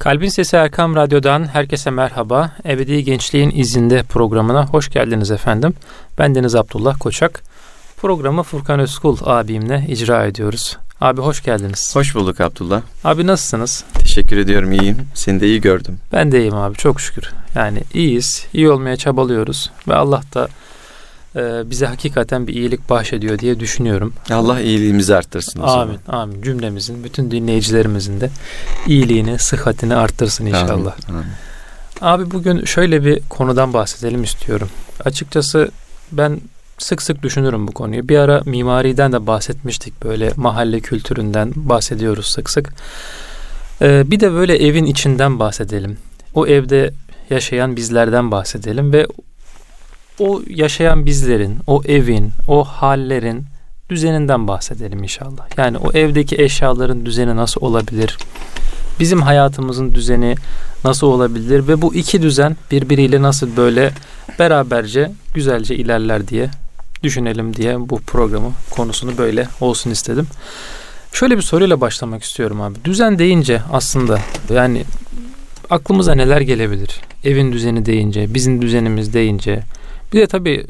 Kalbin Sesi Erkam Radyo'dan herkese merhaba. Ebedi Gençliğin İzinde programına hoş geldiniz efendim. Ben Deniz Abdullah Koçak. Programı Furkan Özkul abimle icra ediyoruz. Abi hoş geldiniz. Hoş bulduk Abdullah. Abi nasılsınız? Teşekkür ediyorum iyiyim. Seni de iyi gördüm. Ben de iyiyim abi çok şükür. Yani iyiyiz, iyi olmaya çabalıyoruz ve Allah da bize hakikaten bir iyilik bahşediyor diye düşünüyorum. Allah iyiliğimizi arttırsın. Amin, amin. Cümlemizin, bütün dinleyicilerimizin de iyiliğini, sıhhatini arttırsın inşallah. Amin, amin. Abi bugün şöyle bir konudan bahsedelim istiyorum. Açıkçası ben sık sık düşünürüm bu konuyu. Bir ara mimariden de bahsetmiştik böyle mahalle kültüründen bahsediyoruz sık sık. Ee, bir de böyle evin içinden bahsedelim. O evde yaşayan bizlerden bahsedelim ve o yaşayan bizlerin, o evin, o hallerin düzeninden bahsedelim inşallah. Yani o evdeki eşyaların düzeni nasıl olabilir? Bizim hayatımızın düzeni nasıl olabilir ve bu iki düzen birbiriyle nasıl böyle beraberce güzelce ilerler diye düşünelim diye bu programı konusunu böyle olsun istedim. Şöyle bir soruyla başlamak istiyorum abi. Düzen deyince aslında yani aklımıza neler gelebilir? Evin düzeni deyince, bizim düzenimiz deyince. Bir de tabii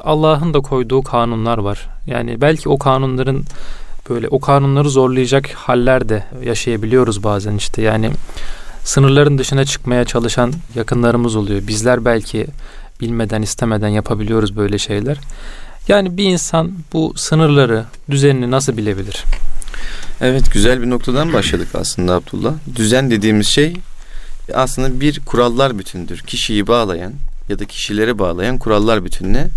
Allah'ın da koyduğu kanunlar var. Yani belki o kanunların böyle o kanunları zorlayacak haller de yaşayabiliyoruz bazen işte. Yani sınırların dışına çıkmaya çalışan yakınlarımız oluyor. Bizler belki bilmeden istemeden yapabiliyoruz böyle şeyler. Yani bir insan bu sınırları, düzenini nasıl bilebilir? Evet güzel bir noktadan başladık aslında Abdullah. Düzen dediğimiz şey aslında bir kurallar bütündür. Kişiyi bağlayan ya da kişileri bağlayan kurallar bütününe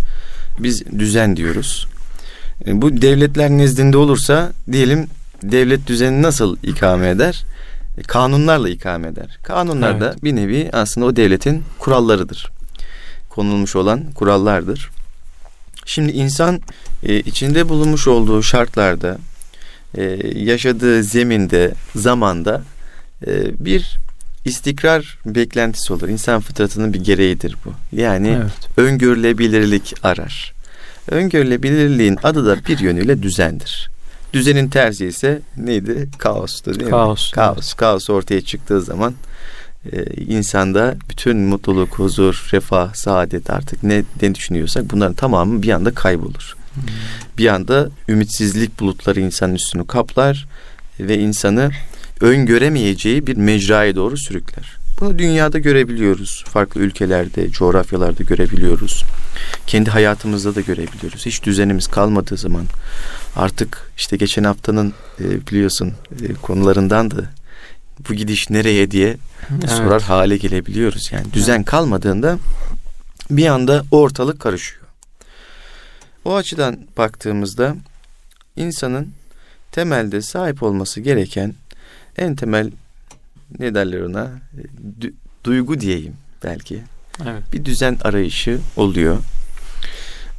biz düzen diyoruz. E, bu devletler nezdinde olursa diyelim devlet düzeni nasıl ikame eder? E, kanunlarla ikame eder. Kanunlar da evet. bir nevi aslında o devletin kurallarıdır. Konulmuş olan kurallardır. Şimdi insan e, içinde bulunmuş olduğu şartlarda, e, yaşadığı zeminde, zamanda e, bir istikrar beklentisi olur. İnsan fıtratının bir gereğidir bu. Yani evet. öngörülebilirlik arar. Öngörülebilirliğin adı da bir yönüyle düzendir. Düzenin tersi ise neydi? Kaostu değil Kaos. mi? Kaos. Kaos ortaya çıktığı zaman e, insanda bütün mutluluk, huzur, refah, saadet artık ne, ne düşünüyorsak bunların tamamı bir anda kaybolur. Hmm. Bir anda ümitsizlik bulutları insanın üstünü kaplar ve insanı öngöremeyeceği bir mecraya doğru sürükler. Bunu dünyada görebiliyoruz. Farklı ülkelerde, coğrafyalarda görebiliyoruz. Kendi hayatımızda da görebiliyoruz. Hiç düzenimiz kalmadığı zaman artık işte geçen haftanın e, biliyorsun e, konularından da bu gidiş nereye diye evet. sorar hale gelebiliyoruz. Yani düzen evet. kalmadığında bir anda ortalık karışıyor. O açıdan baktığımızda insanın temelde sahip olması gereken en temel ne derler ona du, duygu diyeyim belki. Evet. Bir düzen arayışı oluyor.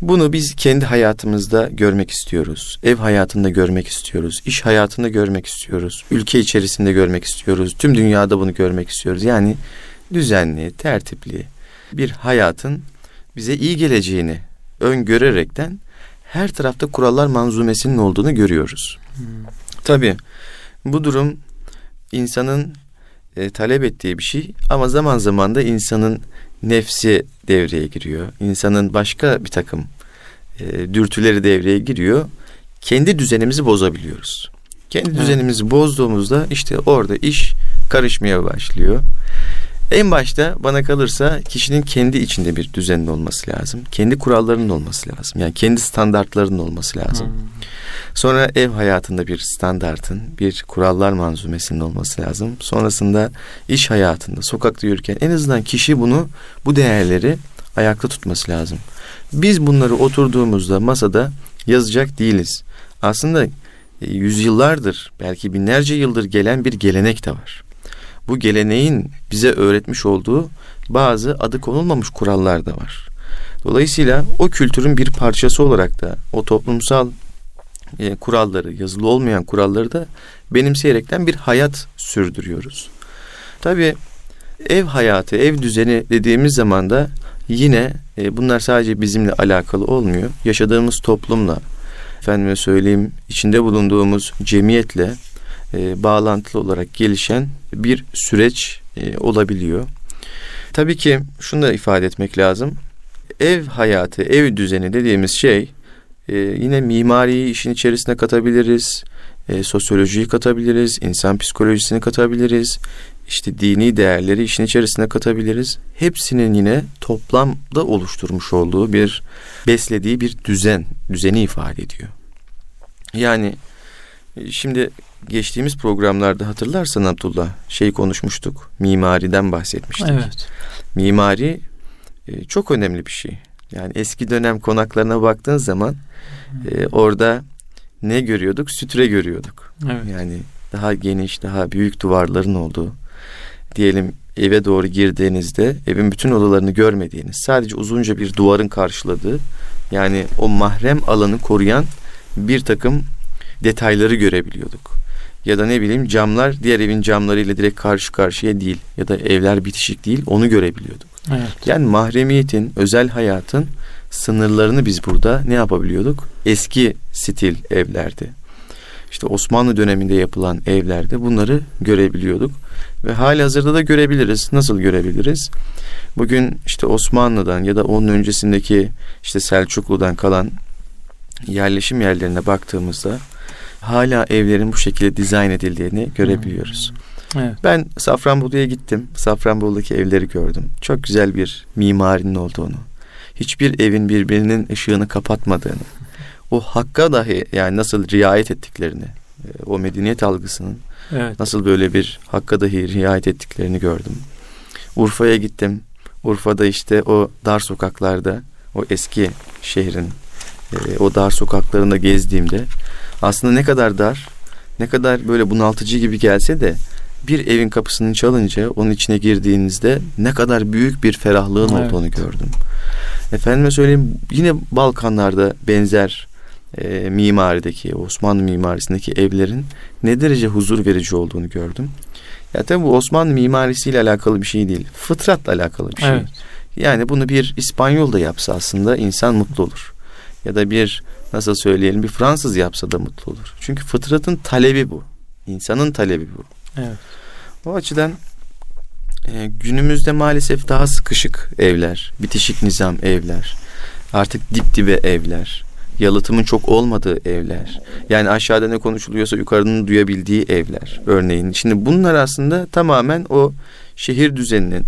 Bunu biz kendi hayatımızda görmek istiyoruz. Ev hayatında görmek istiyoruz. iş hayatında görmek istiyoruz. Ülke içerisinde görmek istiyoruz. Tüm dünyada bunu görmek istiyoruz. Yani düzenli, tertipli bir hayatın bize iyi geleceğini öngörerekten her tarafta kurallar manzumesinin olduğunu görüyoruz. Hmm. Tabii bu durum insanın e, talep ettiği bir şey ama zaman zaman da insanın nefsi devreye giriyor. İnsanın başka bir takım e, dürtüleri devreye giriyor. Kendi düzenimizi bozabiliyoruz. Kendi evet. düzenimizi bozduğumuzda işte orada iş karışmaya başlıyor. En başta bana kalırsa kişinin kendi içinde bir düzenin olması lazım. Kendi kurallarının olması lazım. Yani kendi standartlarının olması lazım. Hmm. Sonra ev hayatında bir standartın, bir kurallar manzumesinin olması lazım. Sonrasında iş hayatında, sokakta yürürken en azından kişi bunu, bu değerleri ayakta tutması lazım. Biz bunları oturduğumuzda masada yazacak değiliz. Aslında e, yüzyıllardır, belki binlerce yıldır gelen bir gelenek de var. Bu geleneğin bize öğretmiş olduğu bazı adı konulmamış kurallar da var. Dolayısıyla o kültürün bir parçası olarak da o toplumsal e, kuralları, yazılı olmayan kuralları da benimseyerekten bir hayat sürdürüyoruz. Tabii ev hayatı, ev düzeni dediğimiz zaman da yine e, bunlar sadece bizimle alakalı olmuyor. Yaşadığımız toplumla, efendime söyleyeyim içinde bulunduğumuz cemiyetle e, bağlantılı olarak gelişen bir süreç e, olabiliyor. Tabii ki şunu da ifade etmek lazım. Ev hayatı, ev düzeni dediğimiz şey e, yine mimariyi işin içerisine katabiliriz. E, sosyolojiyi katabiliriz, insan psikolojisini katabiliriz. işte dini değerleri işin içerisine katabiliriz. Hepsinin yine toplamda oluşturmuş olduğu bir beslediği bir düzen, düzeni ifade ediyor. Yani e, şimdi geçtiğimiz programlarda hatırlarsan Abdullah şey konuşmuştuk. Mimariden bahsetmiştik. Evet. Mimari e, çok önemli bir şey. Yani eski dönem konaklarına baktığın zaman e, orada ne görüyorduk? Sütre görüyorduk. Evet. Yani daha geniş, daha büyük duvarların olduğu. Diyelim eve doğru girdiğinizde evin bütün odalarını görmediğiniz, sadece uzunca bir duvarın karşıladığı, yani o mahrem alanı koruyan bir takım detayları görebiliyorduk. Ya da ne bileyim camlar diğer evin camlarıyla direkt karşı karşıya değil ya da evler bitişik değil onu görebiliyorduk. Evet. Yani mahremiyetin, özel hayatın sınırlarını biz burada ne yapabiliyorduk? Eski stil evlerde. İşte Osmanlı döneminde yapılan evlerde bunları görebiliyorduk. Ve hali hazırda da görebiliriz. Nasıl görebiliriz? Bugün işte Osmanlı'dan ya da onun öncesindeki işte Selçuklu'dan kalan yerleşim yerlerine baktığımızda hala evlerin bu şekilde dizayn edildiğini görebiliyoruz. Evet. Ben Safranbolu'ya gittim. Safranbolu'daki evleri gördüm. Çok güzel bir mimarinin olduğunu. Hiçbir evin birbirinin ışığını kapatmadığını. O hakka dahi yani nasıl riayet ettiklerini, e, o medeniyet algısının Evet. nasıl böyle bir hakka dahi riayet ettiklerini gördüm. Urfa'ya gittim. Urfa'da işte o dar sokaklarda, o eski şehrin e, o dar sokaklarında gezdiğimde aslında ne kadar dar, ne kadar böyle bunaltıcı gibi gelse de bir evin kapısını çalınca onun içine girdiğinizde ne kadar büyük bir ferahlığın Evet. olduğunu gördüm. Efendime söyleyeyim yine Balkanlarda benzer e, mimarideki Osmanlı mimarisindeki evlerin ne derece huzur verici olduğunu gördüm. Ya tabi bu Osmanlı mimarisiyle alakalı bir şey değil. Fıtratla alakalı bir şey. Evet. Yani bunu bir İspanyol da yapsa aslında insan mutlu olur. Ya da bir nasıl söyleyelim bir Fransız yapsa da mutlu olur. Çünkü fıtratın talebi bu. İnsanın talebi bu. Evet. O açıdan e, günümüzde maalesef daha sıkışık evler, bitişik nizam evler, artık dip dibe evler, yalıtımın çok olmadığı evler. Yani aşağıda ne konuşuluyorsa yukarının duyabildiği evler örneğin. Şimdi bunlar aslında tamamen o şehir düzeninin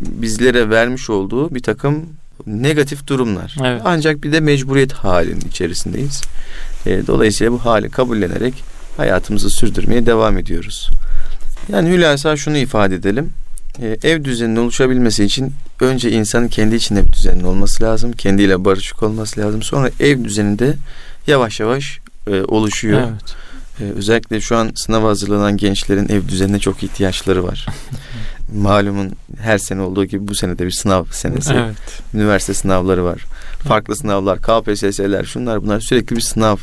bizlere vermiş olduğu bir takım negatif durumlar. Evet. Ancak bir de mecburiyet halinin içerisindeyiz. E, dolayısıyla bu hali kabullenerek hayatımızı sürdürmeye devam ediyoruz. Yani hülasa şunu ifade edelim. E, ev düzeninin oluşabilmesi için önce insanın kendi içinde bir düzenin olması lazım. Kendiyle barışık olması lazım. Sonra ev düzeninde yavaş yavaş e, oluşuyor. Evet. E, özellikle şu an sınava hazırlanan gençlerin ev düzenine çok ihtiyaçları var. Malumun her sene olduğu gibi bu sene de bir sınav senesi. Evet. Üniversite sınavları var. Farklı sınavlar, KPSS'ler, şunlar bunlar sürekli bir sınav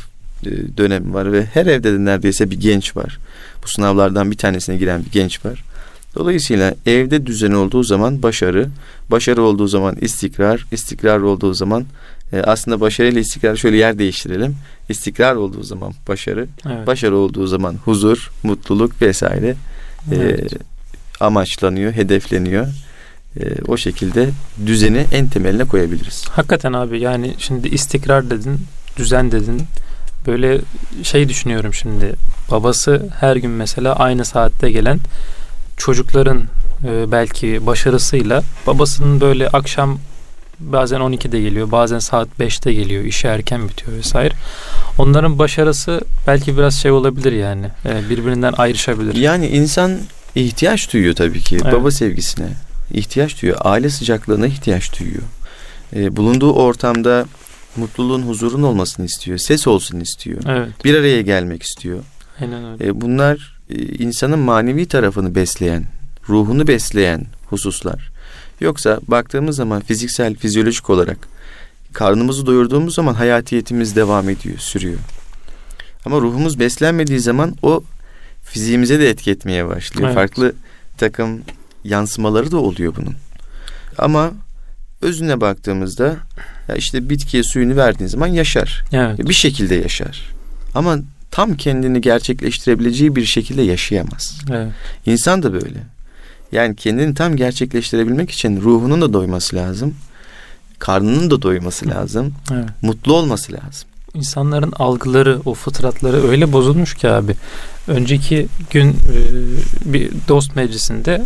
e, dönemi var ve her evde de neredeyse bir genç var. Bu sınavlardan bir tanesine giren bir genç var. Dolayısıyla evde düzen olduğu zaman başarı, başarı olduğu zaman istikrar, istikrar olduğu zaman e, aslında başarı ile istikrar şöyle yer değiştirelim. İstikrar olduğu zaman başarı, Evet. başarı olduğu zaman huzur, mutluluk vesaire e, Evet. Amaçlanıyor, hedefleniyor. E, o şekilde düzeni en temeline koyabiliriz. Hakikaten abi yani şimdi istikrar dedin, düzen dedin. Böyle şey düşünüyorum şimdi. Babası her gün mesela aynı saatte gelen çocukların e, belki başarısıyla babasının böyle akşam bazen 12'de geliyor, bazen saat 5'te geliyor, işi erken bitiyor vesaire. Onların başarısı belki biraz şey olabilir yani. e, birbirinden ayrışabilir. Yani insan ihtiyaç duyuyor tabii ki Evet. baba sevgisine. ihtiyaç duyuyor. Aile sıcaklığına ihtiyaç duyuyor. E, bulunduğu ortamda mutluluğun, huzurun olmasını istiyor. Ses olsun istiyor. Evet. Bir araya gelmek istiyor. Aynen öyle. E, bunlar e, insanın manevi tarafını besleyen, ruhunu besleyen hususlar. Yoksa baktığımız zaman fiziksel, fizyolojik olarak karnımızı doyurduğumuz zaman hayatiyetimiz devam ediyor, sürüyor. Ama ruhumuz beslenmediği zaman o fiziğimize de etki etmeye başlıyor. Evet. Farklı takım yansımaları da oluyor bunun. Ama özüne baktığımızda ya işte bitkiye suyunu verdiğin zaman yaşar. Evet. Bir şekilde yaşar. Ama tam kendini gerçekleştirebileceği bir şekilde yaşayamaz. Evet. İnsan da böyle. Yani kendini tam gerçekleştirebilmek için ruhunun da doyması lazım. Karnının da doyması lazım. Evet. Mutlu olması lazım. İnsanların algıları, o fıtratları öyle bozulmuş ki abi. Önceki gün e, bir dost meclisinde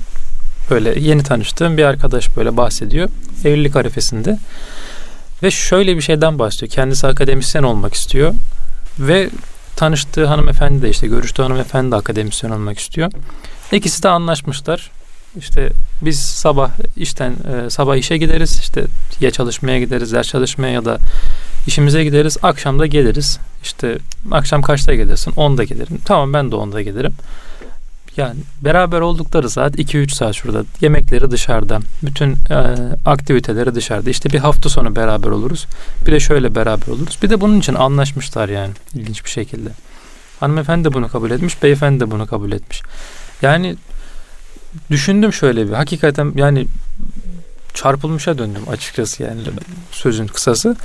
böyle yeni tanıştığım bir arkadaş böyle bahsediyor. Evlilik arifesinde. Ve şöyle bir şeyden bahsediyor. Kendisi akademisyen olmak istiyor. Ve tanıştığı hanımefendi de işte görüştüğü hanımefendi de akademisyen olmak istiyor. İkisi de anlaşmışlar. İşte biz sabah işten e, sabah işe gideriz. İşte ya çalışmaya gideriz ders çalışmaya ya da işimize gideriz. Akşam da geliriz. İşte akşam kaçta gelirsin? 10'da gelirim. Tamam ben de 10'da gelirim. Yani beraber oldukları saat 2-3 saat şurada. Yemekleri dışarıda. Bütün e, aktiviteleri dışarıda. İşte bir hafta sonu beraber oluruz. Bir de şöyle beraber oluruz. Bir de bunun için anlaşmışlar yani ilginç bir şekilde. Hanımefendi de bunu kabul etmiş beyefendi de bunu kabul etmiş. Yani düşündüm şöyle bir. Hakikaten yani çarpılmışa döndüm açıkçası yani sözün kısası.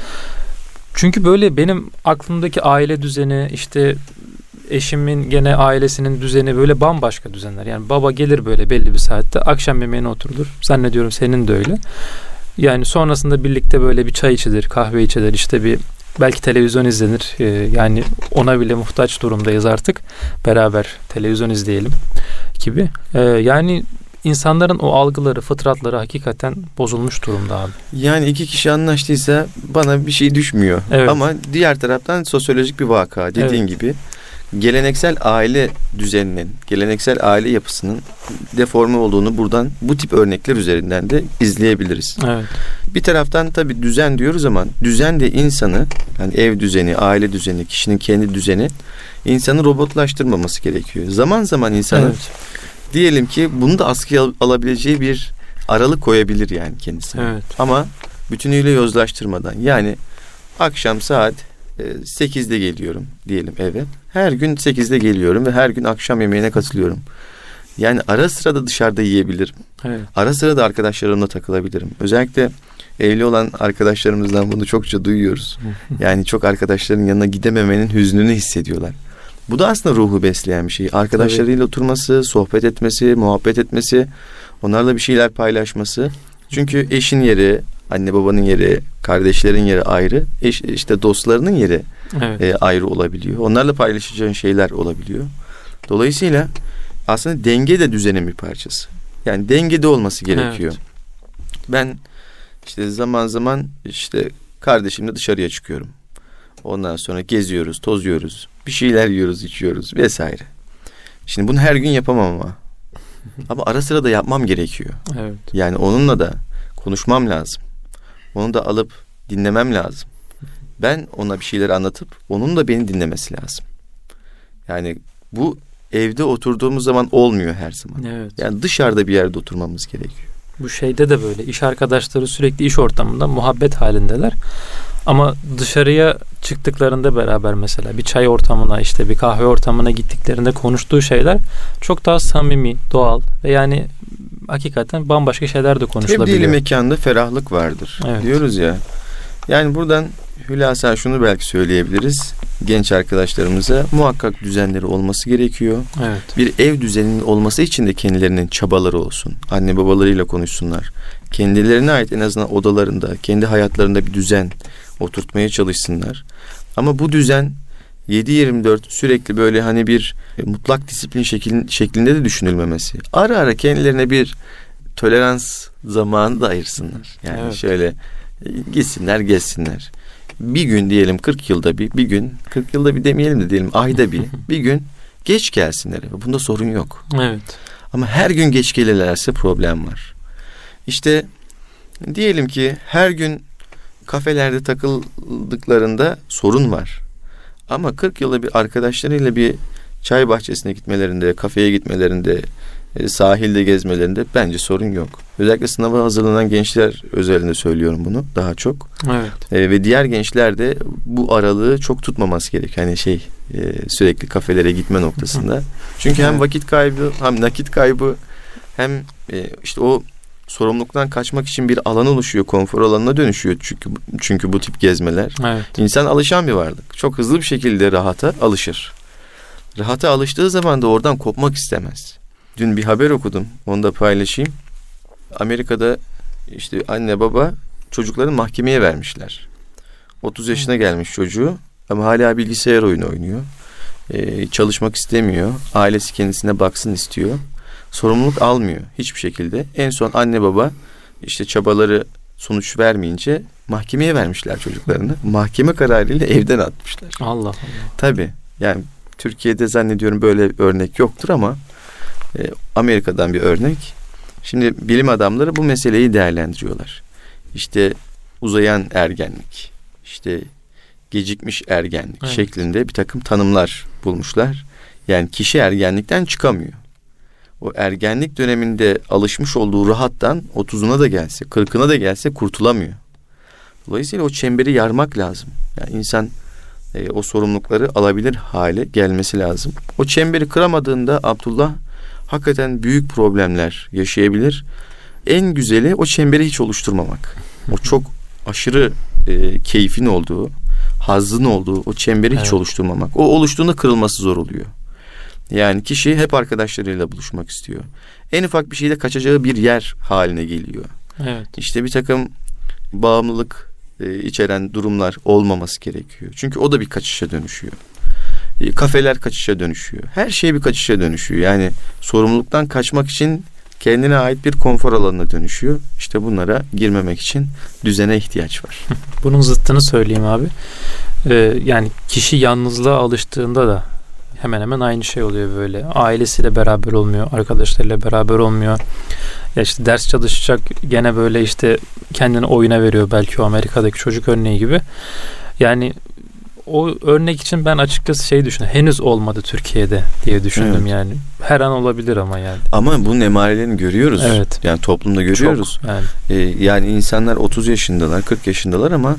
Çünkü böyle benim aklımdaki aile düzeni işte eşimin gene ailesinin düzeni böyle bambaşka düzenler. Yani baba gelir böyle belli bir saatte akşam yemeğine oturulur. Zannediyorum senin de öyle. Yani sonrasında birlikte böyle bir çay içilir, kahve içilir, işte bir belki televizyon izlenir. Ee, yani ona bile muhtaç durumdayız artık. Beraber televizyon izleyelim gibi. Ee, yani insanların o algıları, fıtratları hakikaten bozulmuş durumda abi. Yani iki kişi anlaştıysa bana bir şey düşmüyor. Evet. Ama diğer taraftan sosyolojik bir vaka dediğin evet. gibi geleneksel aile düzeninin, geleneksel aile yapısının deforme olduğunu buradan bu tip örnekler üzerinden de izleyebiliriz. Evet. Bir taraftan tabii düzen diyoruz ama düzen de insanı, yani ev düzeni, aile düzeni, kişinin kendi düzeni insanı robotlaştırmaması gerekiyor. Zaman zaman insanın evet. Diyelim ki bunu da askıya alabileceği bir aralık koyabilir yani kendisine. Evet. Ama bütünüyle yozlaştırmadan yani akşam saat 8'de e, geliyorum diyelim eve. Her gün 8'de geliyorum ve her gün akşam yemeğine katılıyorum. Yani ara sıra da dışarıda yiyebilirim. Evet. Ara sıra da arkadaşlarımla takılabilirim. Özellikle evli olan arkadaşlarımızdan bunu çokça duyuyoruz. yani çok arkadaşların yanına gidememenin hüznünü hissediyorlar. Bu da aslında ruhu besleyen bir şey. Arkadaşlarıyla Tabii. oturması, sohbet etmesi, muhabbet etmesi, onlarla bir şeyler paylaşması. Çünkü eşin yeri, anne babanın yeri, kardeşlerin yeri ayrı. Eş, işte dostlarının yeri evet. e, ayrı olabiliyor. Onlarla paylaşacağın şeyler olabiliyor. Dolayısıyla aslında denge de düzenin bir parçası. Yani dengede olması gerekiyor. Evet. Ben işte zaman zaman işte kardeşimle dışarıya çıkıyorum. Ondan sonra geziyoruz, tozuyoruz, bir şeyler yiyoruz, içiyoruz vesaire. Şimdi bunu her gün yapamam ama. ama ara sıra da yapmam gerekiyor. Evet. Yani onunla da konuşmam lazım. Onu da alıp dinlemem lazım. Ben ona bir şeyler anlatıp onun da beni dinlemesi lazım. Yani bu evde oturduğumuz zaman olmuyor her zaman. Evet. Yani dışarıda bir yerde oturmamız gerekiyor. Bu şeyde de böyle iş arkadaşları sürekli iş ortamında muhabbet halindeler. Ama dışarıya çıktıklarında beraber mesela bir çay ortamına işte bir kahve ortamına gittiklerinde konuştuğu şeyler çok daha samimi, doğal ve yani hakikaten bambaşka şeyler de konuşulabiliyor. Tebdili mekanda ferahlık vardır evet. diyoruz ya. Yani buradan hülasa şunu belki söyleyebiliriz genç arkadaşlarımıza muhakkak düzenleri olması gerekiyor. Evet. Bir ev düzeninin olması için de kendilerinin çabaları olsun. Anne babalarıyla konuşsunlar. Kendilerine ait en azından odalarında, kendi hayatlarında bir düzen oturtmaya çalışsınlar. Ama bu düzen 7-24 sürekli böyle hani bir mutlak disiplin şeklin, şeklinde de düşünülmemesi. Ara ara kendilerine bir tolerans zamanı da ayırsınlar. Yani evet. şöyle e, gitsinler gezsinler. Bir gün diyelim 40 yılda bir, bir gün 40 yılda bir demeyelim de diyelim ayda bir, bir gün geç gelsinler. Bunda sorun yok. Evet. Ama her gün geç gelirlerse problem var. İşte diyelim ki her gün kafelerde takıldıklarında sorun var. Ama 40 yılda bir arkadaşlarıyla bir çay bahçesine gitmelerinde, kafeye gitmelerinde, e, sahilde gezmelerinde bence sorun yok. Özellikle sınava hazırlanan gençler özelinde söylüyorum bunu daha çok. Evet. E, ve diğer gençler de bu aralığı çok tutmaması gerek. Hani şey e, sürekli kafelere gitme noktasında. Çünkü hem vakit kaybı hem nakit kaybı hem e, işte o sorumluluktan kaçmak için bir alan oluşuyor, konfor alanına dönüşüyor çünkü çünkü bu tip gezmeler. Evet. İnsan alışan bir varlık. Çok hızlı bir şekilde rahata alışır. Rahata alıştığı zaman da oradan kopmak istemez. Dün bir haber okudum. Onu da paylaşayım. Amerika'da işte anne baba çocukların mahkemeye vermişler. 30 yaşına gelmiş çocuğu ama hala bilgisayar oyunu oynuyor. Ee, çalışmak istemiyor. Ailesi kendisine baksın istiyor. Sorumluluk almıyor hiçbir şekilde. En son anne baba işte çabaları sonuç vermeyince mahkemeye vermişler çocuklarını. Mahkeme kararıyla evden atmışlar. Allah Allah. Tabii. Yani Türkiye'de zannediyorum böyle örnek yoktur ama e, Amerika'dan bir örnek. Şimdi bilim adamları bu meseleyi değerlendiriyorlar. İşte uzayan ergenlik, işte gecikmiş ergenlik evet. şeklinde bir takım tanımlar bulmuşlar. Yani kişi ergenlikten çıkamıyor. O ergenlik döneminde alışmış olduğu rahattan 30'una da gelse, 40'ına da gelse kurtulamıyor. Dolayısıyla o çemberi yarmak lazım. Yani insan e, o sorumlulukları alabilir hale gelmesi lazım. O çemberi kıramadığında Abdullah hakikaten büyük problemler yaşayabilir. En güzeli o çemberi hiç oluşturmamak. O çok aşırı e, keyfin olduğu, hazzın olduğu o çemberi evet. hiç oluşturmamak. O oluştuğunda kırılması zor oluyor. Yani kişi hep arkadaşlarıyla buluşmak istiyor. En ufak bir şeyde kaçacağı bir yer haline geliyor. Evet. İşte bir takım bağımlılık e, içeren durumlar olmaması gerekiyor. Çünkü o da bir kaçışa dönüşüyor. E, kafeler kaçışa dönüşüyor. Her şey bir kaçışa dönüşüyor. Yani sorumluluktan kaçmak için kendine ait bir konfor alanına dönüşüyor. İşte bunlara girmemek için düzene ihtiyaç var. Bunun zıttını söyleyeyim abi. Ee, yani kişi yalnızlığa alıştığında da hemen hemen aynı şey oluyor böyle. Ailesiyle beraber olmuyor, arkadaşlarıyla beraber olmuyor. Ya işte ders çalışacak gene böyle işte kendini oyuna veriyor belki o Amerika'daki çocuk örneği gibi. Yani o örnek için ben açıkçası şey düşündüm. Henüz olmadı Türkiye'de diye düşündüm evet. yani. Her an olabilir ama yani. Ama bunun emarelerini görüyoruz. Evet. Yani toplumda görüyoruz. Çok, yani. Ee, yani insanlar 30 yaşındalar, 40 yaşındalar ama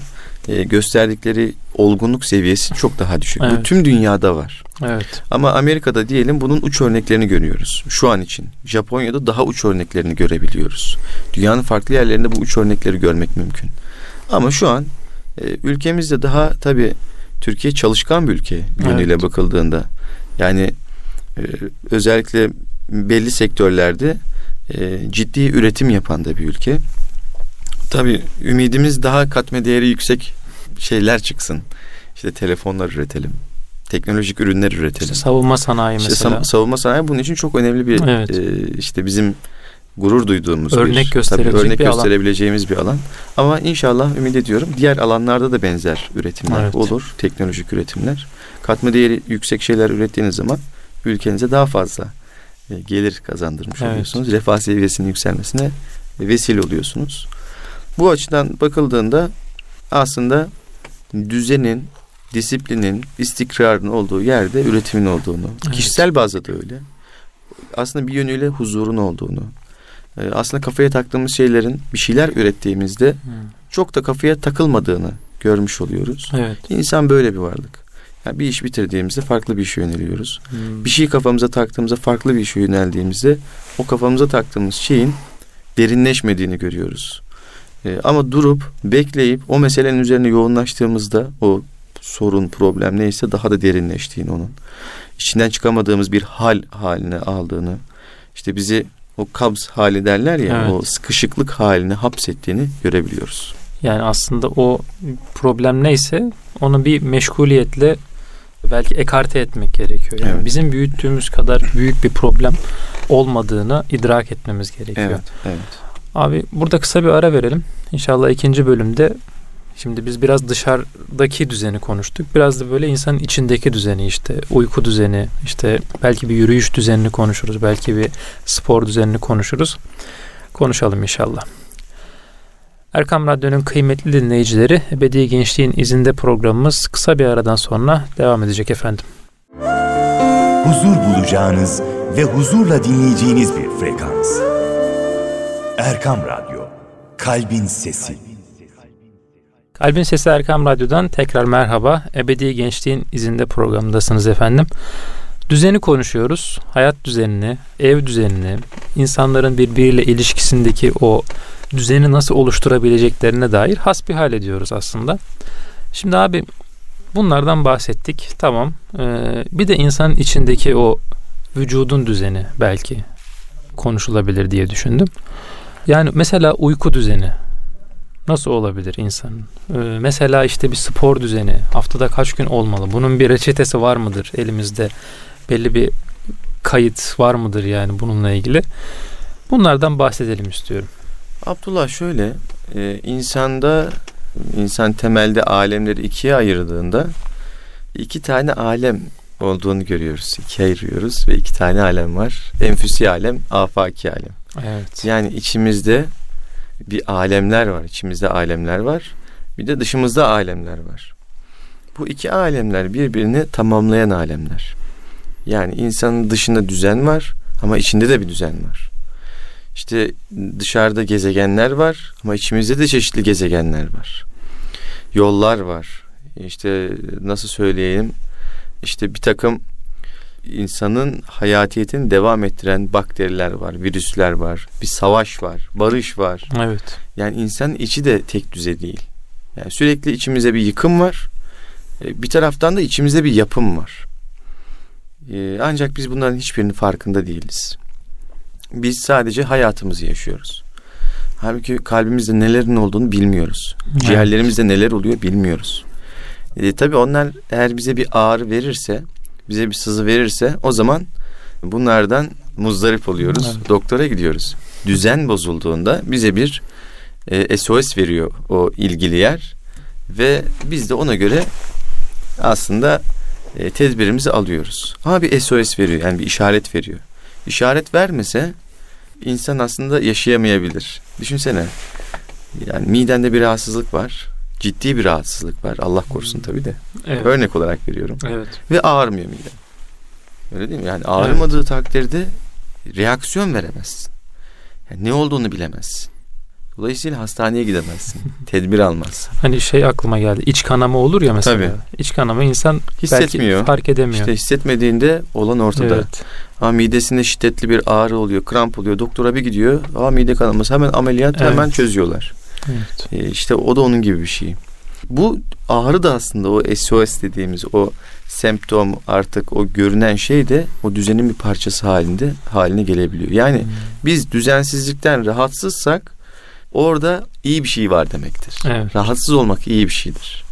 e, gösterdikleri olgunluk seviyesi çok daha düşük. Evet. Bu tüm dünyada var. Evet. Ama Amerika'da diyelim bunun uç örneklerini görüyoruz şu an için. Japonya'da daha uç örneklerini görebiliyoruz. Dünyanın farklı yerlerinde bu uç örnekleri görmek mümkün. Ama şu an e, ülkemizde daha tabii Türkiye çalışkan bir ülke yönüyle evet. bakıldığında. Yani e, özellikle belli sektörlerde e, ciddi üretim yapan da bir ülke. Tabii ümidimiz daha katma değeri yüksek şeyler çıksın. İşte telefonlar üretelim. Teknolojik ürünler üretelim. İşte savunma sanayi işte mesela. savunma sanayi bunun için çok önemli bir evet. e, işte bizim gurur duyduğumuz örnek bir, tabii örnek bir gösterebileceğimiz alan. bir alan. Ama inşallah ümit ediyorum diğer alanlarda da benzer üretimler evet. olur. Teknolojik üretimler. Katma değeri yüksek şeyler ürettiğiniz zaman ülkenize daha fazla e, gelir kazandırmış evet. oluyorsunuz. Refah seviyesinin yükselmesine vesile oluyorsunuz. Bu açıdan bakıldığında aslında düzenin, disiplinin, istikrarın olduğu yerde üretimin olduğunu, evet. kişisel bazda da öyle. Aslında bir yönüyle huzurun olduğunu, e, aslında kafaya taktığımız şeylerin bir şeyler ürettiğimizde çok da kafaya takılmadığını görmüş oluyoruz. Evet. İnsan böyle bir varlık. Yani bir iş bitirdiğimizde farklı bir işe yöneliyoruz. Hmm. Bir şey kafamıza taktığımızda farklı bir işe yöneldiğimizde o kafamıza taktığımız şeyin derinleşmediğini görüyoruz. E, ama durup bekleyip o meselenin üzerine yoğunlaştığımızda o sorun problem neyse daha da derinleştiğini onun içinden çıkamadığımız bir hal haline aldığını işte bizi o kabz hali derler ya evet. o sıkışıklık haline hapsettiğini görebiliyoruz. Yani aslında o problem neyse onu bir meşguliyetle belki ekarte etmek gerekiyor. Yani evet. bizim büyüttüğümüz kadar büyük bir problem olmadığını idrak etmemiz gerekiyor. Evet, evet. Abi burada kısa bir ara verelim. İnşallah ikinci bölümde Şimdi biz biraz dışarıdaki düzeni konuştuk. Biraz da böyle insanın içindeki düzeni işte uyku düzeni, işte belki bir yürüyüş düzenini konuşuruz. Belki bir spor düzenini konuşuruz. Konuşalım inşallah. Erkam Radyo'nun kıymetli dinleyicileri Ebedi Gençliğin izinde programımız kısa bir aradan sonra devam edecek efendim. Huzur bulacağınız ve huzurla dinleyeceğiniz bir frekans. Erkam Radyo, Kalbin Sesi. Kalbin Sesi Erkam Radyo'dan tekrar merhaba. Ebedi Gençliğin izinde programındasınız efendim. Düzeni konuşuyoruz. Hayat düzenini, ev düzenini, insanların birbiriyle ilişkisindeki o düzeni nasıl oluşturabileceklerine dair hasbihal ediyoruz aslında. Şimdi abi bunlardan bahsettik. Tamam. Ee, bir de insanın içindeki o vücudun düzeni belki konuşulabilir diye düşündüm. Yani mesela uyku düzeni nasıl olabilir insanın? Ee, mesela işte bir spor düzeni haftada kaç gün olmalı? Bunun bir reçetesi var mıdır elimizde? Belli bir kayıt var mıdır yani bununla ilgili? Bunlardan bahsedelim istiyorum. Abdullah şöyle e, insanda insan temelde alemleri ikiye ayırdığında iki tane alem olduğunu görüyoruz. İkiye ayırıyoruz ve iki tane alem var. Enfüsi alem, afaki alem. Evet. Yani içimizde bir alemler var. İçimizde alemler var. Bir de dışımızda alemler var. Bu iki alemler birbirini tamamlayan alemler. Yani insanın dışında düzen var ama içinde de bir düzen var. İşte dışarıda gezegenler var ama içimizde de çeşitli gezegenler var. Yollar var. İşte nasıl söyleyeyim? İşte bir takım insanın hayatiyetini devam ettiren bakteriler var, virüsler var, bir savaş var, barış var. Evet. Yani insanın içi de tek düze değil. Yani sürekli içimize bir yıkım var. E, bir taraftan da içimizde bir yapım var. E, ancak biz bunların hiçbirinin farkında değiliz. Biz sadece hayatımızı yaşıyoruz. Halbuki kalbimizde nelerin olduğunu bilmiyoruz. Evet. Ciğerlerimizde neler oluyor bilmiyoruz. E, tabii onlar eğer bize bir ağrı verirse, bize bir sızı verirse o zaman bunlardan muzdarip oluyoruz. Evet. Doktora gidiyoruz. Düzen bozulduğunda bize bir e, SOS veriyor o ilgili yer ve biz de ona göre aslında e, tedbirimizi alıyoruz. Ama bir SOS veriyor yani bir işaret veriyor. İşaret vermese insan aslında yaşayamayabilir. Düşünsene yani midende bir rahatsızlık var. Ciddi bir rahatsızlık var. Allah korusun tabii de. Evet. Örnek olarak veriyorum. Evet. Ve ağrımıyor miden. Öyle değil mi? Yani ağrımadığı evet. takdirde reaksiyon veremezsin. Yani ne olduğunu bilemezsin. Dolayısıyla hastaneye gidemezsin. Tedbir almazsın. Hani şey aklıma geldi. İç kanama olur ya mesela. Tabii. İç kanama insan Hissetmiyor. belki fark edemiyor. İşte hissetmediğinde olan ortada. Evet. Ama midesinde şiddetli bir ağrı oluyor, kramp oluyor. Doktora bir gidiyor. Aa mide kanaması hemen ameliyat evet. hemen çözüyorlar. Evet. İşte o da onun gibi bir şey. Bu ağrı da aslında o SOS dediğimiz o semptom artık o görünen şey de o düzenin bir parçası halinde haline gelebiliyor. Yani hmm. biz düzensizlikten rahatsızsak orada iyi bir şey var demektir. Evet. Rahatsız olmak iyi bir şeydir.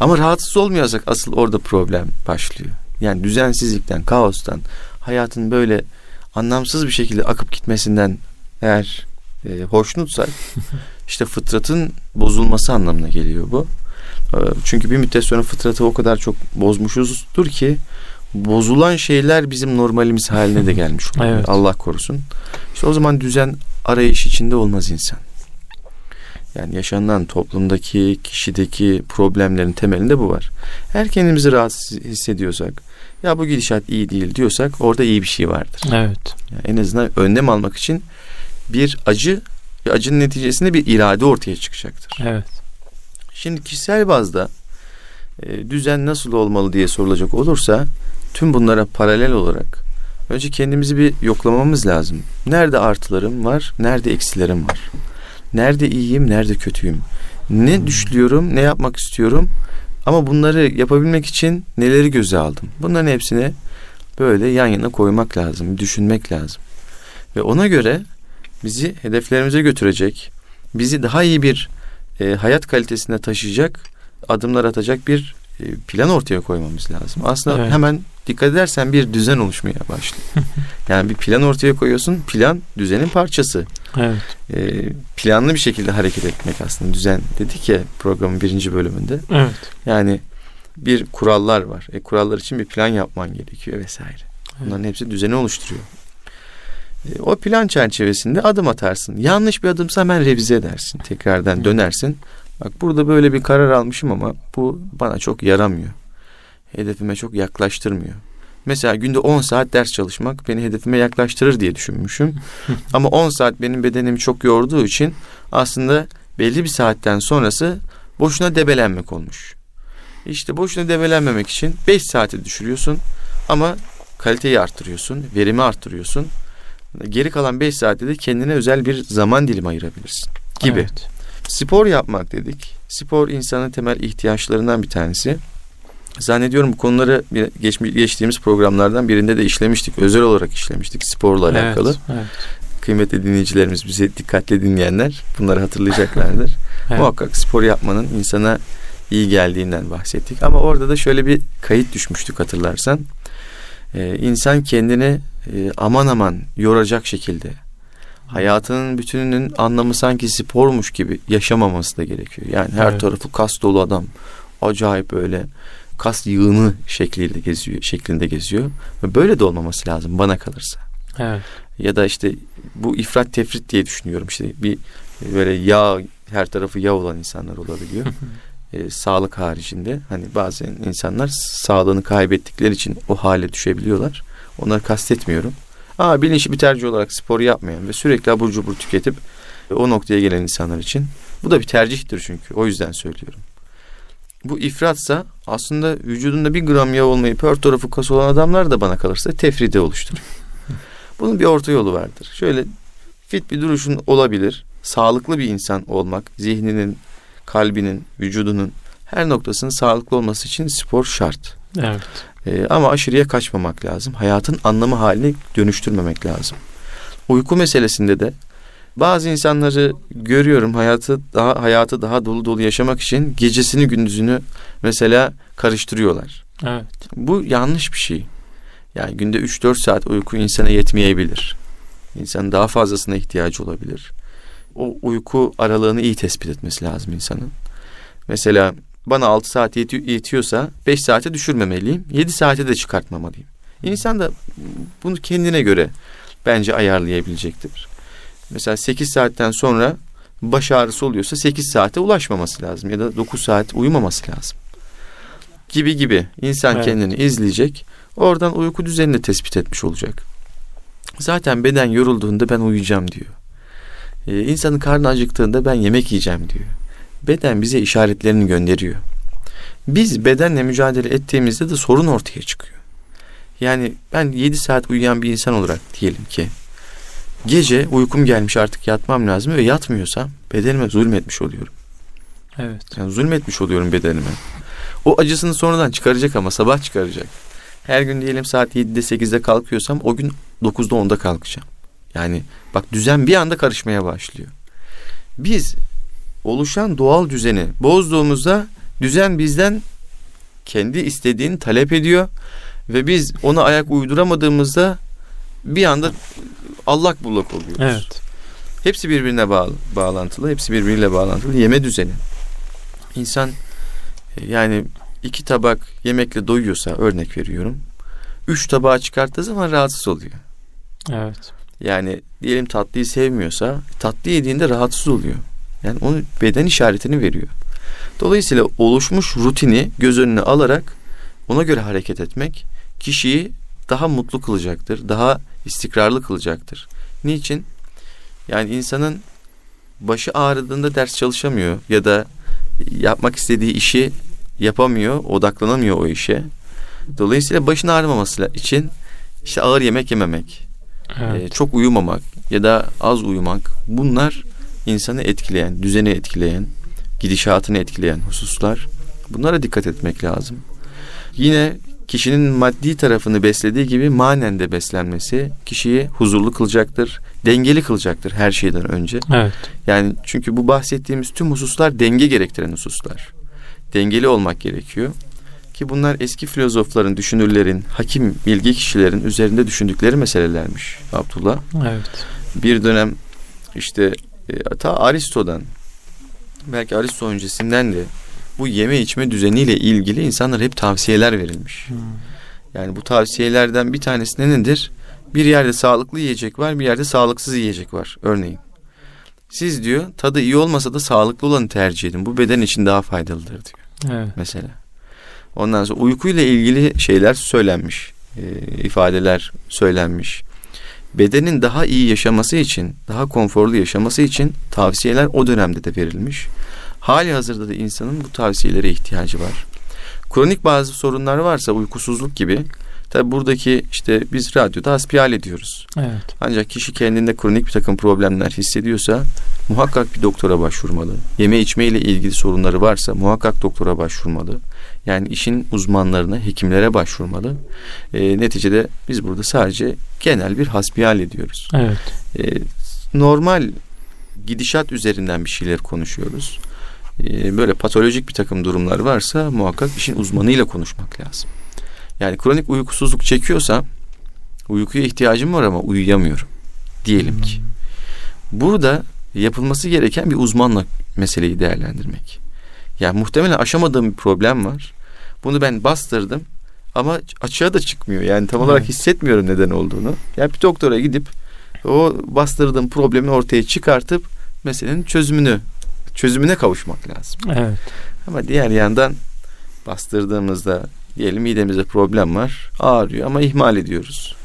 Ama rahatsız olmuyorsak asıl orada problem başlıyor. Yani düzensizlikten, kaostan, hayatın böyle anlamsız bir şekilde akıp gitmesinden eğer e, hoşnutsak işte fıtratın bozulması anlamına geliyor bu. E, çünkü bir müddet sonra fıtratı o kadar çok bozmuşuzdur ki bozulan şeyler bizim normalimiz haline de gelmiş oluyor. evet. Allah korusun. İşte o zaman düzen arayış içinde olmaz insan. Yani yaşanan toplumdaki, kişideki problemlerin temelinde bu var. Her kendimizi rahatsız hissediyorsak, ya bu gidişat iyi değil diyorsak orada iyi bir şey vardır. Evet. Yani en azından önlem almak için bir acı ve acının neticesinde bir irade ortaya çıkacaktır. Evet. Şimdi kişisel bazda e, düzen nasıl olmalı diye sorulacak olursa tüm bunlara paralel olarak önce kendimizi bir yoklamamız lazım. Nerede artılarım var, nerede eksilerim var? Nerede iyiyim, nerede kötüyüm? Ne hmm. düşlüyorum, ne yapmak istiyorum? Ama bunları yapabilmek için neleri göze aldım? Bunların hepsini böyle yan yana koymak lazım, düşünmek lazım. Ve ona göre bizi hedeflerimize götürecek, bizi daha iyi bir e, hayat kalitesine taşıyacak adımlar atacak bir e, plan ortaya koymamız lazım. Aslında evet. hemen dikkat edersen bir düzen oluşmaya başlıyor. yani bir plan ortaya koyuyorsun. Plan düzenin parçası. Evet. E, planlı bir şekilde hareket etmek aslında düzen dedik ya programın birinci bölümünde. Evet. Yani bir kurallar var. E, kurallar için bir plan yapman gerekiyor vesaire. Bunların evet. hepsi düzeni oluşturuyor. E, o plan çerçevesinde adım atarsın. Yanlış bir adımsa hemen revize edersin. Tekrardan dönersin. Bak burada böyle bir karar almışım ama bu bana çok yaramıyor. Hedefime çok yaklaştırmıyor. Mesela günde 10 saat ders çalışmak beni hedefime yaklaştırır diye düşünmüşüm. ama 10 saat benim bedenimi çok yorduğu için aslında belli bir saatten sonrası boşuna debelenmek olmuş. İşte boşuna debelenmemek için 5 saate düşürüyorsun ama kaliteyi arttırıyorsun, verimi arttırıyorsun. Geri kalan 5 saatte de kendine özel bir zaman dilimi ayırabilirsin gibi. Evet. Spor yapmak dedik. Spor insanın temel ihtiyaçlarından bir tanesi. Zannediyorum bu konuları geç, geçtiğimiz programlardan birinde de işlemiştik. Özel olarak işlemiştik sporla alakalı. Evet, evet. Kıymetli dinleyicilerimiz, bizi dikkatle dinleyenler bunları hatırlayacaklardır. evet. Muhakkak spor yapmanın insana iyi geldiğinden bahsettik. Ama orada da şöyle bir kayıt düşmüştük hatırlarsan. Ee, insan kendini e, aman aman yoracak şekilde hayatının bütününün anlamı sanki spormuş gibi yaşamaması da gerekiyor. Yani her evet. tarafı kas dolu adam. Acayip böyle kas yığını şekliyle geziyor, şeklinde geziyor. Ve böyle de olmaması lazım bana kalırsa. Evet. Ya da işte bu ifrat tefrit diye düşünüyorum. İşte bir böyle yağ her tarafı yağ olan insanlar olabiliyor. e, sağlık haricinde hani bazen insanlar sağlığını kaybettikleri için o hale düşebiliyorlar. Onları kastetmiyorum. Ama bilinçli bir tercih olarak spor yapmayan ve sürekli abur cubur tüketip o noktaya gelen insanlar için bu da bir tercihtir çünkü. O yüzden söylüyorum. Bu ifratsa aslında vücudunda bir gram yağ olmayıp her tarafı kas olan adamlar da bana kalırsa tefride oluşturur. Bunun bir orta yolu vardır. Şöyle fit bir duruşun olabilir. Sağlıklı bir insan olmak, zihninin, kalbinin, vücudunun her noktasının sağlıklı olması için spor şart. Evet. Ee, ama aşırıya kaçmamak lazım. Hayatın anlamı haline dönüştürmemek lazım. Uyku meselesinde de bazı insanları görüyorum hayatı daha hayatı daha dolu dolu yaşamak için gecesini gündüzünü mesela karıştırıyorlar. Evet. Bu yanlış bir şey. Yani günde 3-4 saat uyku insana yetmeyebilir. İnsanın daha fazlasına ihtiyacı olabilir. O uyku aralığını iyi tespit etmesi lazım insanın. Mesela bana 6 saat yeti- yetiyorsa 5 saate düşürmemeliyim. 7 saate de çıkartmamalıyım. İnsan da bunu kendine göre bence ayarlayabilecektir. Mesela 8 saatten sonra baş ağrısı oluyorsa 8 saate ulaşmaması lazım ya da 9 saat uyumaması lazım. Gibi gibi insan evet. kendini izleyecek. Oradan uyku düzenini tespit etmiş olacak. Zaten beden yorulduğunda ben uyuyacağım diyor. Ee, insanın karnı acıktığında ben yemek yiyeceğim diyor. Beden bize işaretlerini gönderiyor. Biz bedenle mücadele ettiğimizde de sorun ortaya çıkıyor. Yani ben 7 saat uyuyan bir insan olarak diyelim ki gece uykum gelmiş artık yatmam lazım ve yatmıyorsam bedenime zulmetmiş oluyorum. Evet. Yani zulmetmiş oluyorum bedenime. O acısını sonradan çıkaracak ama sabah çıkaracak. Her gün diyelim saat 7'de 8'de kalkıyorsam o gün 9'da 10'da kalkacağım. Yani bak düzen bir anda karışmaya başlıyor. Biz oluşan doğal düzeni bozduğumuzda düzen bizden kendi istediğini talep ediyor ve biz ona ayak uyduramadığımızda bir anda allak bullak oluyoruz. Evet. Hepsi birbirine bağlı, bağlantılı, hepsi birbiriyle bağlantılı. Yeme düzeni. İnsan e, yani iki tabak yemekle doyuyorsa örnek veriyorum. Üç tabağı çıkarttığı zaman rahatsız oluyor. Evet. Yani diyelim tatlıyı sevmiyorsa tatlı yediğinde rahatsız oluyor. Yani onu beden işaretini veriyor. Dolayısıyla oluşmuş rutini göz önüne alarak ona göre hareket etmek kişiyi daha mutlu kılacaktır, daha istikrarlı kılacaktır. Niçin? Yani insanın başı ağrıdığında ders çalışamıyor ya da yapmak istediği işi yapamıyor, odaklanamıyor o işe. Dolayısıyla başın ağrımaması için işte ağır yemek yememek, evet. e, çok uyumamak ya da az uyumak bunlar insanı etkileyen, düzeni etkileyen, gidişatını etkileyen hususlar. Bunlara dikkat etmek lazım. Yine kişinin maddi tarafını beslediği gibi manen de beslenmesi kişiyi huzurlu kılacaktır, dengeli kılacaktır her şeyden önce. Evet. Yani çünkü bu bahsettiğimiz tüm hususlar denge gerektiren hususlar. Dengeli olmak gerekiyor. Ki bunlar eski filozofların, düşünürlerin, hakim bilgi kişilerin üzerinde düşündükleri meselelermiş Abdullah. Evet. Bir dönem işte e, ta Aristo'dan belki Aristo öncesinden de bu yeme içme düzeniyle ilgili insanlar hep tavsiyeler verilmiş. Hmm. Yani bu tavsiyelerden bir tanesi ne nedir? Bir yerde sağlıklı yiyecek var, bir yerde sağlıksız yiyecek var örneğin. Siz diyor tadı iyi olmasa da sağlıklı olanı tercih edin. Bu beden için daha faydalıdır diyor. Evet. Mesela. Ondan sonra uykuyla ilgili şeyler söylenmiş. E, ifadeler söylenmiş. Bedenin daha iyi yaşaması için, daha konforlu yaşaması için tavsiyeler o dönemde de verilmiş. Hali hazırda da insanın bu tavsiyelere ihtiyacı var. Kronik bazı sorunlar varsa uykusuzluk gibi tabi buradaki işte biz radyoda hasbihal ediyoruz. Evet. Ancak kişi kendinde kronik bir takım problemler hissediyorsa muhakkak bir doktora başvurmalı. Yeme içme ile ilgili sorunları varsa muhakkak doktora başvurmalı. Yani işin uzmanlarına, hekimlere başvurmalı. E, neticede biz burada sadece genel bir hasbihal ediyoruz. Evet. E, normal gidişat üzerinden bir şeyler konuşuyoruz. E, böyle patolojik bir takım durumlar varsa muhakkak işin uzmanıyla konuşmak lazım. Yani kronik uykusuzluk çekiyorsa uykuya ihtiyacım var ama uyuyamıyorum diyelim ki. Burada yapılması gereken bir uzmanla meseleyi değerlendirmek. Yani muhtemelen aşamadığım bir problem var. Bunu ben bastırdım ama açığa da çıkmıyor. Yani tam olarak hissetmiyorum neden olduğunu. Yani bir doktora gidip o bastırdığım problemi ortaya çıkartıp meselenin çözümünü çözümüne kavuşmak lazım. Evet. Ama diğer yandan bastırdığımızda diyelim midemizde problem var. Ağrıyor ama ihmal ediyoruz.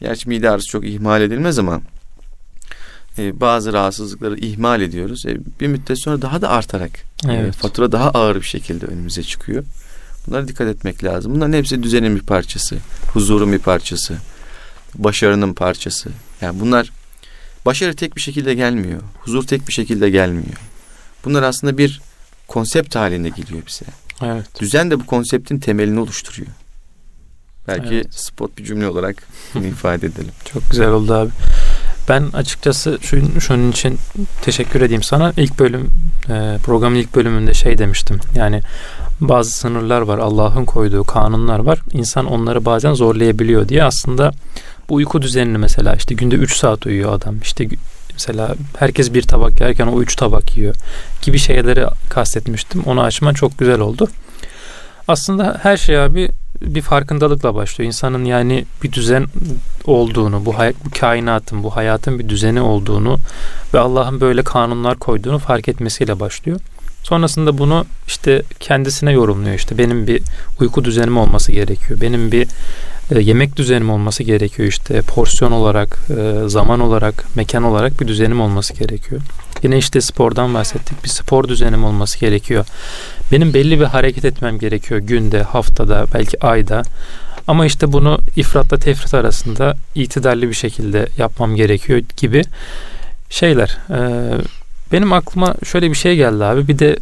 Gerçi mide ağrısı çok ihmal edilmez ama e, bazı rahatsızlıkları ihmal ediyoruz. E, bir müddet sonra daha da artarak e, evet. e, fatura daha ağır bir şekilde önümüze çıkıyor. Bunlara dikkat etmek lazım. Bunların hepsi düzenin bir parçası, huzurun bir parçası, başarının parçası. Yani bunlar başarı tek bir şekilde gelmiyor. Huzur tek bir şekilde gelmiyor. Bunlar aslında bir konsept halinde geliyor bize. Evet. Düzen de bu konseptin temelini oluşturuyor. Belki evet. spot bir cümle olarak bunu ifade edelim. Çok güzel oldu abi. Ben açıkçası şunun, şunun için teşekkür edeyim sana. İlk bölüm e, programın ilk bölümünde şey demiştim. Yani bazı sınırlar var. Allah'ın koyduğu kanunlar var. İnsan onları bazen zorlayabiliyor diye aslında bu uyku düzenini mesela işte günde 3 saat uyuyor adam. İşte mesela herkes bir tabak yerken o 3 tabak yiyor gibi şeyleri kastetmiştim. Onu açman çok güzel oldu. Aslında her şey abi bir farkındalıkla başlıyor. İnsanın yani bir düzen olduğunu, bu, hay- bu kainatın, bu hayatın bir düzeni olduğunu ve Allah'ın böyle kanunlar koyduğunu fark etmesiyle başlıyor. Sonrasında bunu işte kendisine yorumluyor. İşte benim bir uyku düzenim olması gerekiyor. Benim bir e, yemek düzenim olması gerekiyor. İşte porsiyon olarak, e, zaman olarak, mekan olarak bir düzenim olması gerekiyor. Yine işte spordan bahsettik. Bir spor düzenim olması gerekiyor. Benim belli bir hareket etmem gerekiyor günde, haftada, belki ayda. Ama işte bunu ifratla tefrit arasında itidalli bir şekilde yapmam gerekiyor gibi şeyler. Ee, benim aklıma şöyle bir şey geldi abi. Bir de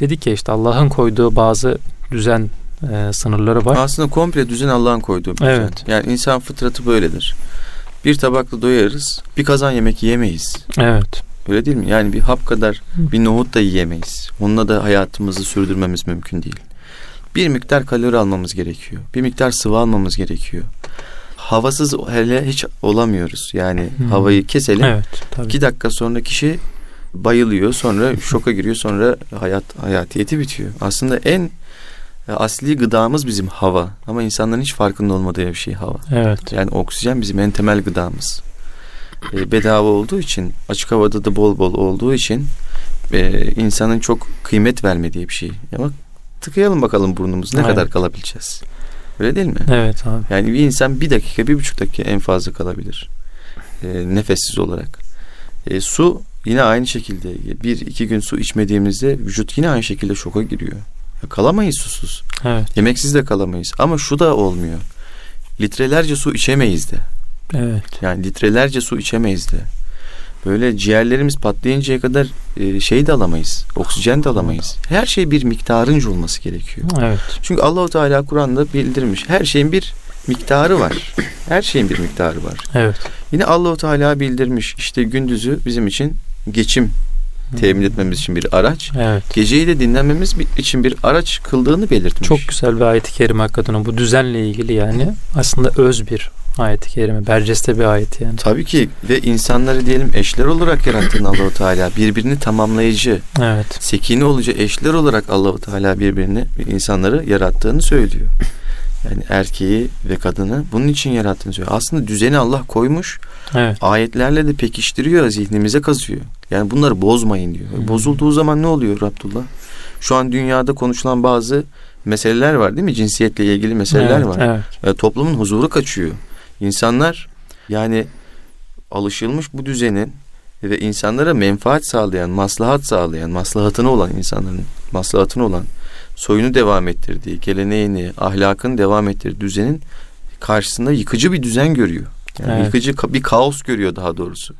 dedik ya işte Allah'ın koyduğu bazı düzen e, sınırları var. Aslında komple düzen Allah'ın koyduğu bir evet. düzen. Yani insan fıtratı böyledir. Bir tabakla doyarız, bir kazan yemek yiyemeyiz. Evet. Öyle değil mi? Yani bir hap kadar bir nohut da yiyemeyiz. Onunla da hayatımızı sürdürmemiz mümkün değil. Bir miktar kalori almamız gerekiyor. Bir miktar sıvı almamız gerekiyor. Havasız hele hiç olamıyoruz. Yani hmm. havayı keselim. Evet, tabii. İki dakika sonra kişi bayılıyor. Sonra şoka giriyor. Sonra hayat hayatiyeti bitiyor. Aslında en e, asli gıdamız bizim hava. Ama insanların hiç farkında olmadığı bir şey hava. Evet. Yani oksijen bizim en temel gıdamız e, bedava olduğu için açık havada da bol bol olduğu için e, insanın çok kıymet vermediği bir şey. Ama tıkayalım bakalım burnumuz ne evet. kadar kalabileceğiz. Öyle değil mi? Evet abi. Yani bir insan bir dakika bir buçuk dakika en fazla kalabilir. E, nefessiz olarak. E, su yine aynı şekilde bir iki gün su içmediğimizde vücut yine aynı şekilde şoka giriyor. Kalamayız susuz. Evet. Yemeksiz de kalamayız. Ama şu da olmuyor. Litrelerce su içemeyiz de. Evet. Yani litrelerce su içemeyiz de. Böyle ciğerlerimiz patlayıncaya kadar e, şey de alamayız. Oksijen de alamayız. Her şey bir miktarınca olması gerekiyor. Evet. Çünkü Allahu Teala Kur'an'da bildirmiş. Her şeyin bir miktarı var. Her şeyin bir miktarı var. Evet. Yine Allahu Teala bildirmiş. İşte gündüzü bizim için geçim temin etmemiz için bir araç. Evet. Geceyi de dinlenmemiz için bir araç kıldığını belirtmiş. Çok güzel bir ayet-i kerime hakikaten bu düzenle ilgili yani aslında öz bir ayet-i kerime. Berceste bir ayet yani. Tabii ki ve insanları diyelim eşler olarak yarattığın Allahu Teala birbirini tamamlayıcı. Evet. Sekine olucu eşler olarak Allahu Teala birbirini insanları yarattığını söylüyor. Yani erkeği ve kadını bunun için yarattığını söylüyor. Aslında düzeni Allah koymuş. Evet. Ayetlerle de pekiştiriyor, zihnimize kazıyor. Yani bunları bozmayın diyor. Hmm. Bozulduğu zaman ne oluyor Abdullah? Şu an dünyada konuşulan bazı meseleler var değil mi? Cinsiyetle ilgili meseleler evet, var. Evet. toplumun huzuru kaçıyor. İnsanlar yani alışılmış bu düzenin ve insanlara menfaat sağlayan, maslahat sağlayan, maslahatını olan insanların maslahatını olan soyunu devam ettirdiği, geleneğini, ahlakını devam ettirdiği düzenin karşısında yıkıcı bir düzen görüyor. Yani evet. yıkıcı bir kaos görüyor daha doğrusu.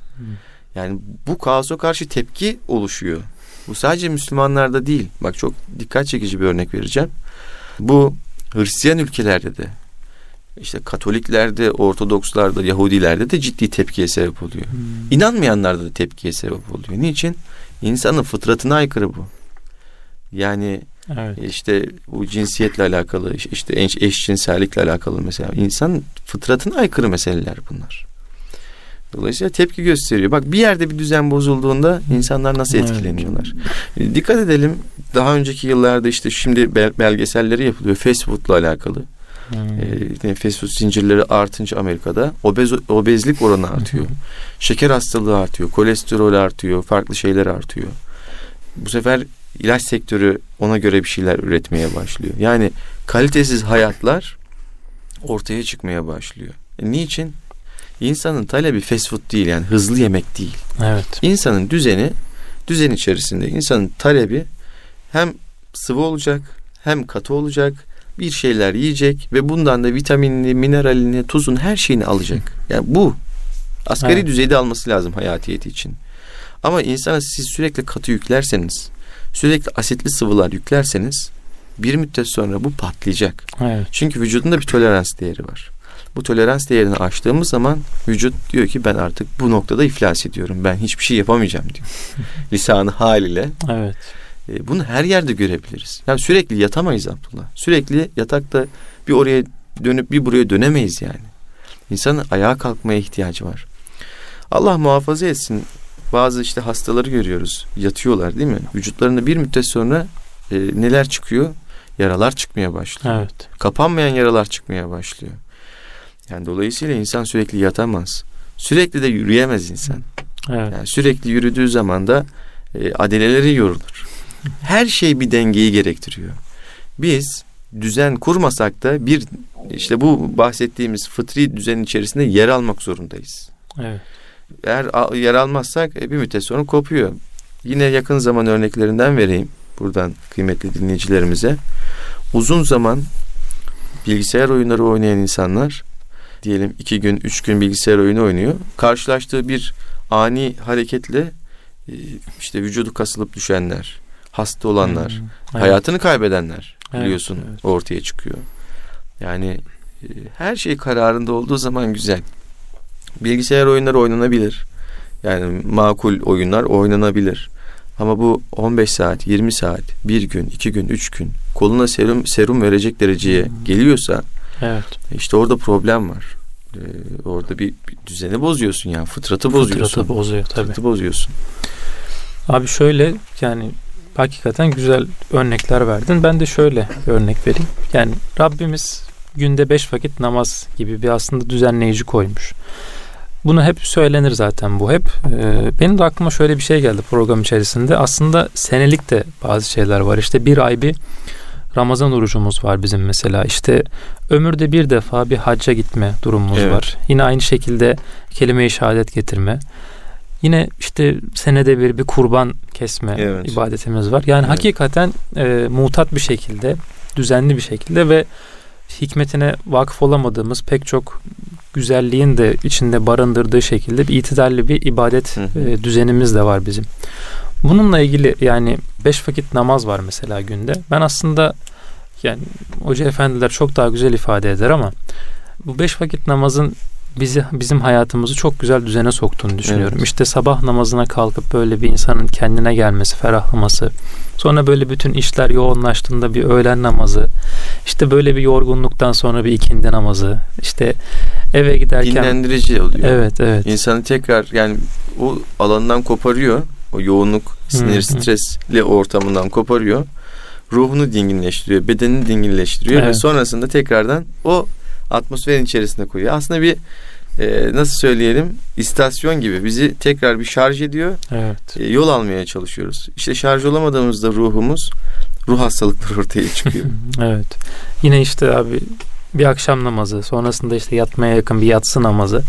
Yani bu kaosa karşı tepki oluşuyor. Bu sadece Müslümanlarda değil. Bak çok dikkat çekici bir örnek vereceğim. Bu Hristiyan ülkelerde de işte Katoliklerde, Ortodokslarda, Yahudilerde de ciddi tepkiye sebep oluyor. Hmm. İnanmayanlarda da tepkiye sebep oluyor. Niçin? İnsanın fıtratına aykırı bu. Yani evet. işte bu cinsiyetle alakalı, işte eş, eşcinsellikle alakalı mesela insan fıtratına aykırı meseleler bunlar. Dolayısıyla tepki gösteriyor. Bak bir yerde bir düzen bozulduğunda insanlar nasıl etkileniyorlar. Evet. Dikkat edelim. Daha önceki yıllarda işte şimdi belgeselleri yapılıyor fast food'la alakalı. Hmm. E, fast food zincirleri artınca Amerika'da obez, obezlik oranı artıyor. Şeker hastalığı artıyor, kolesterol artıyor, farklı şeyler artıyor. Bu sefer ilaç sektörü ona göre bir şeyler üretmeye başlıyor. Yani kalitesiz hayatlar ortaya çıkmaya başlıyor. E, niçin? İnsanın talebi fast food değil yani hızlı yemek değil. Evet. İnsanın düzeni, düzen içerisinde insanın talebi hem sıvı olacak hem katı olacak bir şeyler yiyecek ve bundan da vitaminini, mineralini, tuzun her şeyini alacak. Yani bu asgari evet. düzeyde alması lazım hayatiyeti için. Ama insana siz sürekli katı yüklerseniz, sürekli asitli sıvılar yüklerseniz bir müddet sonra bu patlayacak. Evet. Çünkü vücudunda bir tolerans değeri var. Bu tolerans değerini aştığımız zaman vücut diyor ki ben artık bu noktada iflas ediyorum. Ben hiçbir şey yapamayacağım diyor. Lisanı haliyle. Evet. E, bunu her yerde görebiliriz. Yani sürekli yatamayız Abdullah. Sürekli yatakta bir oraya dönüp bir buraya dönemeyiz yani. İnsanın ayağa kalkmaya ihtiyacı var. Allah muhafaza etsin. Bazı işte hastaları görüyoruz. Yatıyorlar değil mi? Vücutlarında bir müddet sonra e, neler çıkıyor? Yaralar çıkmaya başlıyor. Evet. Kapanmayan yaralar çıkmaya başlıyor. Yani dolayısıyla insan sürekli yatamaz. Sürekli de yürüyemez insan. Evet. Yani sürekli yürüdüğü zaman da e, adeleleri yorulur. Her şey bir dengeyi gerektiriyor. Biz düzen kurmasak da bir işte bu bahsettiğimiz fıtri düzenin içerisinde yer almak zorundayız. Evet. Eğer yer almazsak e, bir müddet sonra kopuyor. Yine yakın zaman örneklerinden vereyim buradan kıymetli dinleyicilerimize. Uzun zaman bilgisayar oyunları oynayan insanlar diyelim iki gün, üç gün bilgisayar oyunu oynuyor. Karşılaştığı bir ani hareketle e, işte vücudu kasılıp düşenler, hasta olanlar, hmm, evet. hayatını kaybedenler biliyorsun evet, evet. ortaya çıkıyor. Yani e, her şey kararında olduğu zaman güzel. Bilgisayar oyunları oynanabilir. Yani makul oyunlar oynanabilir. Ama bu 15 saat, 20 saat, bir gün, iki gün, üç gün koluna serum serum verecek dereceye geliyorsa Evet. İşte orada problem var. Ee, orada bir, bir düzeni bozuyorsun yani fıtratı bozuyorsun. Fıtratı bozuyor tabii. Fıtratı bozuyorsun. Abi şöyle yani hakikaten güzel örnekler verdin. Ben de şöyle bir örnek vereyim. Yani Rabbimiz günde beş vakit namaz gibi bir aslında düzenleyici koymuş. Bunu hep söylenir zaten bu hep. Ee, benim de aklıma şöyle bir şey geldi program içerisinde. Aslında senelik de bazı şeyler var. İşte bir ay bir Ramazan orucumuz var bizim mesela. İşte ömürde bir defa bir hacca gitme durumumuz evet. var. Yine aynı şekilde kelime-i şehadet getirme. Yine işte senede bir bir kurban kesme evet. ibadetimiz var. Yani evet. hakikaten e, mutat bir şekilde, düzenli bir şekilde ve hikmetine vakıf olamadığımız pek çok güzelliğin de içinde barındırdığı şekilde bir itidalli bir ibadet. E, düzenimiz de var bizim. Bununla ilgili yani beş vakit namaz var mesela günde. Ben aslında yani hoca efendiler çok daha güzel ifade eder ama bu beş vakit namazın bizi bizim hayatımızı çok güzel düzene soktuğunu düşünüyorum. Evet. İşte sabah namazına kalkıp böyle bir insanın kendine gelmesi, ferahlaması. Sonra böyle bütün işler yoğunlaştığında bir öğlen namazı. İşte böyle bir yorgunluktan sonra bir ikindi namazı. İşte eve giderken dinlendirici oluyor. Evet, evet. İnsanı tekrar yani o alandan koparıyor o yoğunluk, sinir, stresli ortamından koparıyor. Ruhunu dinginleştiriyor, bedenini dinginleştiriyor evet. ve sonrasında tekrardan o atmosferin içerisinde koyuyor. Aslında bir e, nasıl söyleyelim istasyon gibi bizi tekrar bir şarj ediyor. Evet. E, yol almaya çalışıyoruz. İşte şarj olamadığımızda ruhumuz ruh hastalıkları ortaya çıkıyor. evet. Yine işte abi bir akşam namazı, sonrasında işte yatmaya yakın bir yatsı namazı.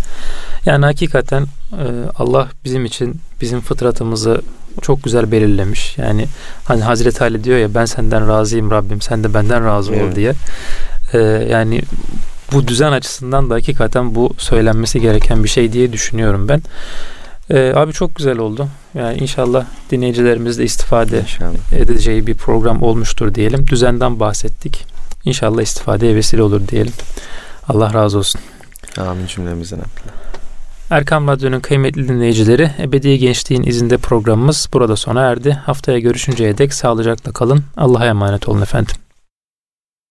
Yani hakikaten e, Allah bizim için bizim fıtratımızı çok güzel belirlemiş. Yani hani Hazreti Ali diyor ya ben senden razıyım Rabbim sen de benden razı ol evet. diye. E, yani bu düzen açısından da hakikaten bu söylenmesi gereken bir şey diye düşünüyorum ben. Ee, abi çok güzel oldu. Yani inşallah dinleyicilerimiz de istifade inşallah. edeceği bir program olmuştur diyelim. Düzenden bahsettik. İnşallah istifadeye vesile olur diyelim. Allah razı olsun. Amin cümlemizden Abdullah. Erkam Radyo'nun kıymetli dinleyicileri, Ebedi Gençliğin izinde programımız burada sona erdi. Haftaya görüşünceye dek sağlıcakla kalın. Allah'a emanet olun efendim.